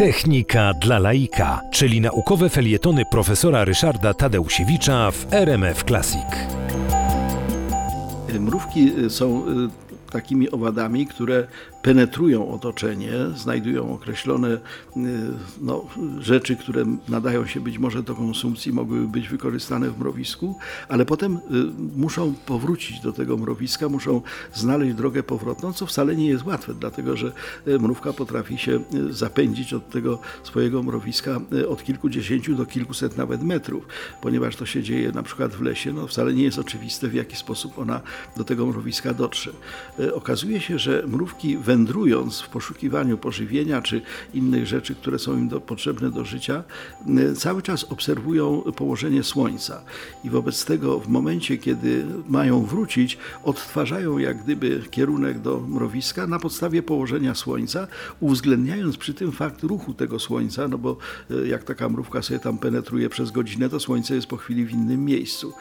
Technika dla laika, czyli naukowe felietony profesora Ryszarda Tadeusiewicza w RMF Classic. Mrówki są y, takimi owadami, które penetrują otoczenie, znajdują określone y, no, rzeczy, które nadają się być może do konsumpcji, mogłyby być wykorzystane w mrowisku, ale potem muszą powrócić do tego mrowiska, muszą znaleźć drogę powrotną, co wcale nie jest łatwe, dlatego że mrówka potrafi się zapędzić od tego swojego mrowiska od kilkudziesięciu do kilkuset nawet metrów, ponieważ to się dzieje na przykład w lesie, no wcale nie jest oczywiste w jaki sposób ona do tego mrowiska dotrze. E, okazuje się, że mrówki wędrując w poszukiwaniu pożywienia czy innych rzeczy, które są im do, potrzebne do życia, e, cały czas obserwują położenie słońca i wobec tego w momencie, kiedy mają wrócić, odtwarzają jak gdyby kierunek do mrowiska na podstawie położenia słońca, uwzględniając przy tym fakt ruchu tego słońca, no bo e, jak taka mrówka sobie tam penetruje przez godzinę, to słońce jest po chwili w innym miejscu.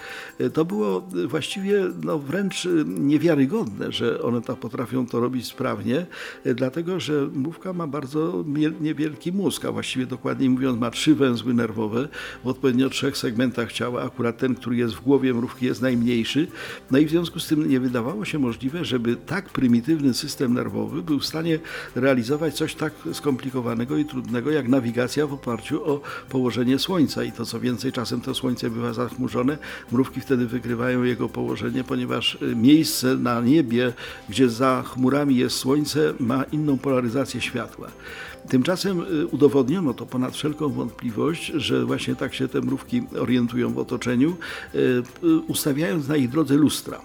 To było właściwie no, wręcz niewiarygodne, że one tak potrafią to robić sprawnie, e, dlatego że mrówka ma bardzo niewielki mózg, a właściwie dokładniej mówiąc ma trzy węzły nerwowe w odpowiednio trzech segmentach ciała. Akurat ten, który jest w głowie mrówki jest najmniejszy. No i w związku z tym nie wydawało się możliwe, żeby tak prymitywny system nerwowy był w stanie realizować coś tak skomplikowanego i trudnego jak nawigacja w oparciu o położenie Słońca. I to co więcej, czasem to Słońce bywa zachmurzone, mrówki wtedy wygrywają jego położenie, ponieważ e, miejsce na niebie, gdzie za chmurami jest Słońce, ma inną polaryzację światła. Tymczasem y, udowodniono to ponad wszelką wątpliwość, że właśnie tak się te mrówki orientują w otoczeniu, y, y, ustawiając na ich drodze lustra.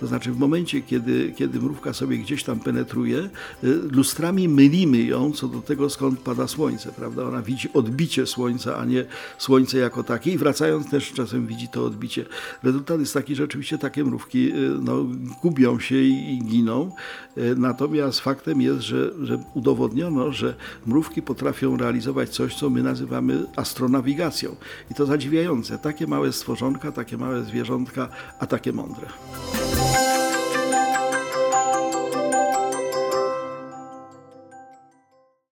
To znaczy w momencie, kiedy, kiedy mrówka sobie gdzieś tam penetruje, y, lustrami mylimy ją co do tego, skąd pada słońce, prawda? Ona widzi odbicie słońca, a nie słońce jako takie i wracając też czasem widzi to odbicie. Rezultat jest taki, że oczywiście takie mrówki y, no, gubią się i, giną, y, natomiast faktem jest, że, że udowodniono, że mrówki potrafią realizować coś, co my nazywamy astronawigacją. I to zadziwiające. Takie małe stworzonka, takie małe zwierzątka, a takie mądre. Bye.